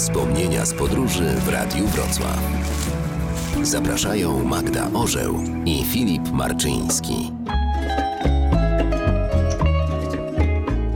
Wspomnienia z podróży w Radiu Wrocław. Zapraszają Magda Orzeł i Filip Marczyński.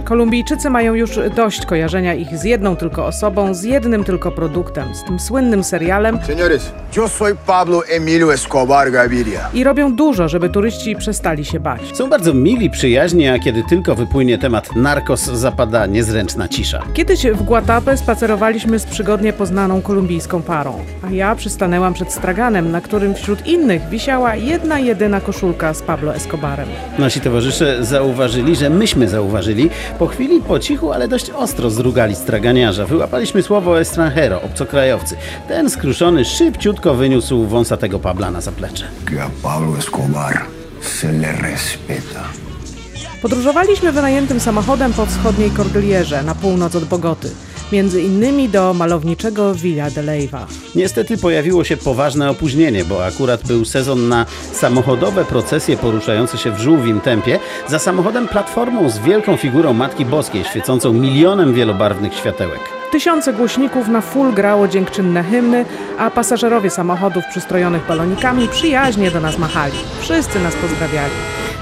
Kolumbijczycy mają już dość kojarzenia ich z jedną tylko osobą, z jednym tylko produktem, z tym słynnym serialem Señores, yo soy Pablo Emilio Escobar Gaviria. i robią dużo, żeby turyści przestali się bać. Są bardzo mili, przyjaźni, a kiedy tylko wypłynie temat narkos, zapada niezręczna cisza. Kiedyś w Guatapé spacerowaliśmy z przygodnie poznaną kolumbijską parą, a ja przystanęłam przed straganem, na którym wśród innych wisiała jedna jedyna koszulka z Pablo Escobarem. Nasi towarzysze zauważyli, że myśmy zauważyli. Po chwili po cichu, ale dość ostro zrugali straganiarza. Wyłapaliśmy słowo estrangero, obcokrajowcy. Ten skruszony szybciutko wyniósł wąsatego Pabla na zaplecze. Que a Pablo Escobar se le respeta. Podróżowaliśmy wynajętym samochodem po wschodniej Kordylierze, na północ od Bogoty, między innymi do malowniczego Villa de Leyva. Niestety pojawiło się poważne opóźnienie, bo akurat był sezon na samochodowe procesje poruszające się w żółwim tempie za samochodem platformą z wielką figurą Matki Boskiej, świecącą milionem wielobarwnych światełek. Tysiące głośników na full grało dziękczynne hymny, a pasażerowie samochodów przystrojonych balonikami przyjaźnie do nas machali. Wszyscy nas pozdrawiali.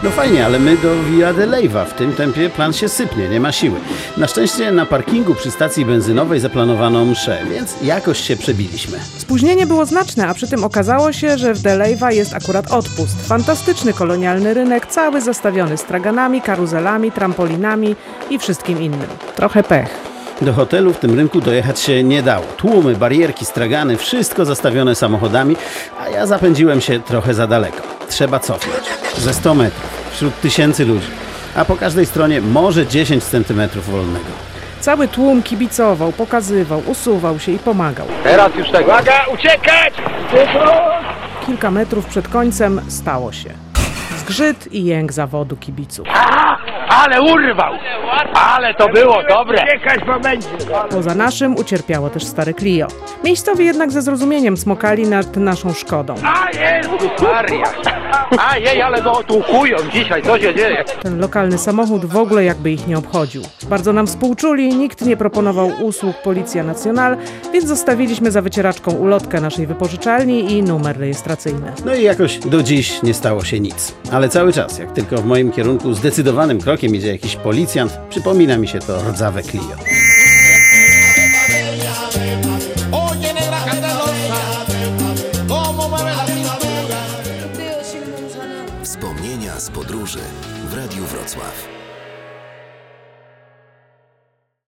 No fajnie, ale my do Villa de Leyva. W tym tempie plan się sypnie, nie ma siły. Na szczęście na parkingu przy stacji benzynowej zaplanowano mszę, więc jakoś się przebiliśmy. Spóźnienie było znaczne, a przy tym okazało się, że w De Leyva jest akurat odpust. Fantastyczny kolonialny rynek, cały zastawiony straganami, karuzelami, trampolinami i wszystkim innym. Trochę pech. Do hotelu w tym rynku dojechać się nie dało. Tłumy, barierki, stragany, wszystko zastawione samochodami, a ja zapędziłem się trochę za daleko. Trzeba cofnąć. Ze 100 metrów, wśród tysięcy ludzi, a po każdej stronie może 10 centymetrów wolnego. Cały tłum kibicował, pokazywał, usuwał się i pomagał. Teraz już tego. Uwaga, uciekać! Kilka metrów przed końcem stało się. Zgrzyt i jęk zawodu kibiców. Ale urwał! Ale to było dobre! Poza naszym ucierpiało też stare Clio. Miejscowi jednak ze zrozumieniem smokali nad naszą Szkodą. A Jezus Maria! A jej, ale go otłukują dzisiaj, co się dzieje? Ten lokalny samochód w ogóle jakby ich nie obchodził. Bardzo nam współczuli, nikt nie proponował usług Policja Nacional, więc zostawiliśmy za wycieraczką ulotkę naszej wypożyczalni i numer rejestracyjny. No i jakoś do dziś nie stało się nic. Ale cały czas, jak tylko w moim kierunku zdecydowanym krokiem idzie jakiś policjant, przypomina mi się to rdzawe Clio. Wspomnienia z podróży w Radiu Wrocław.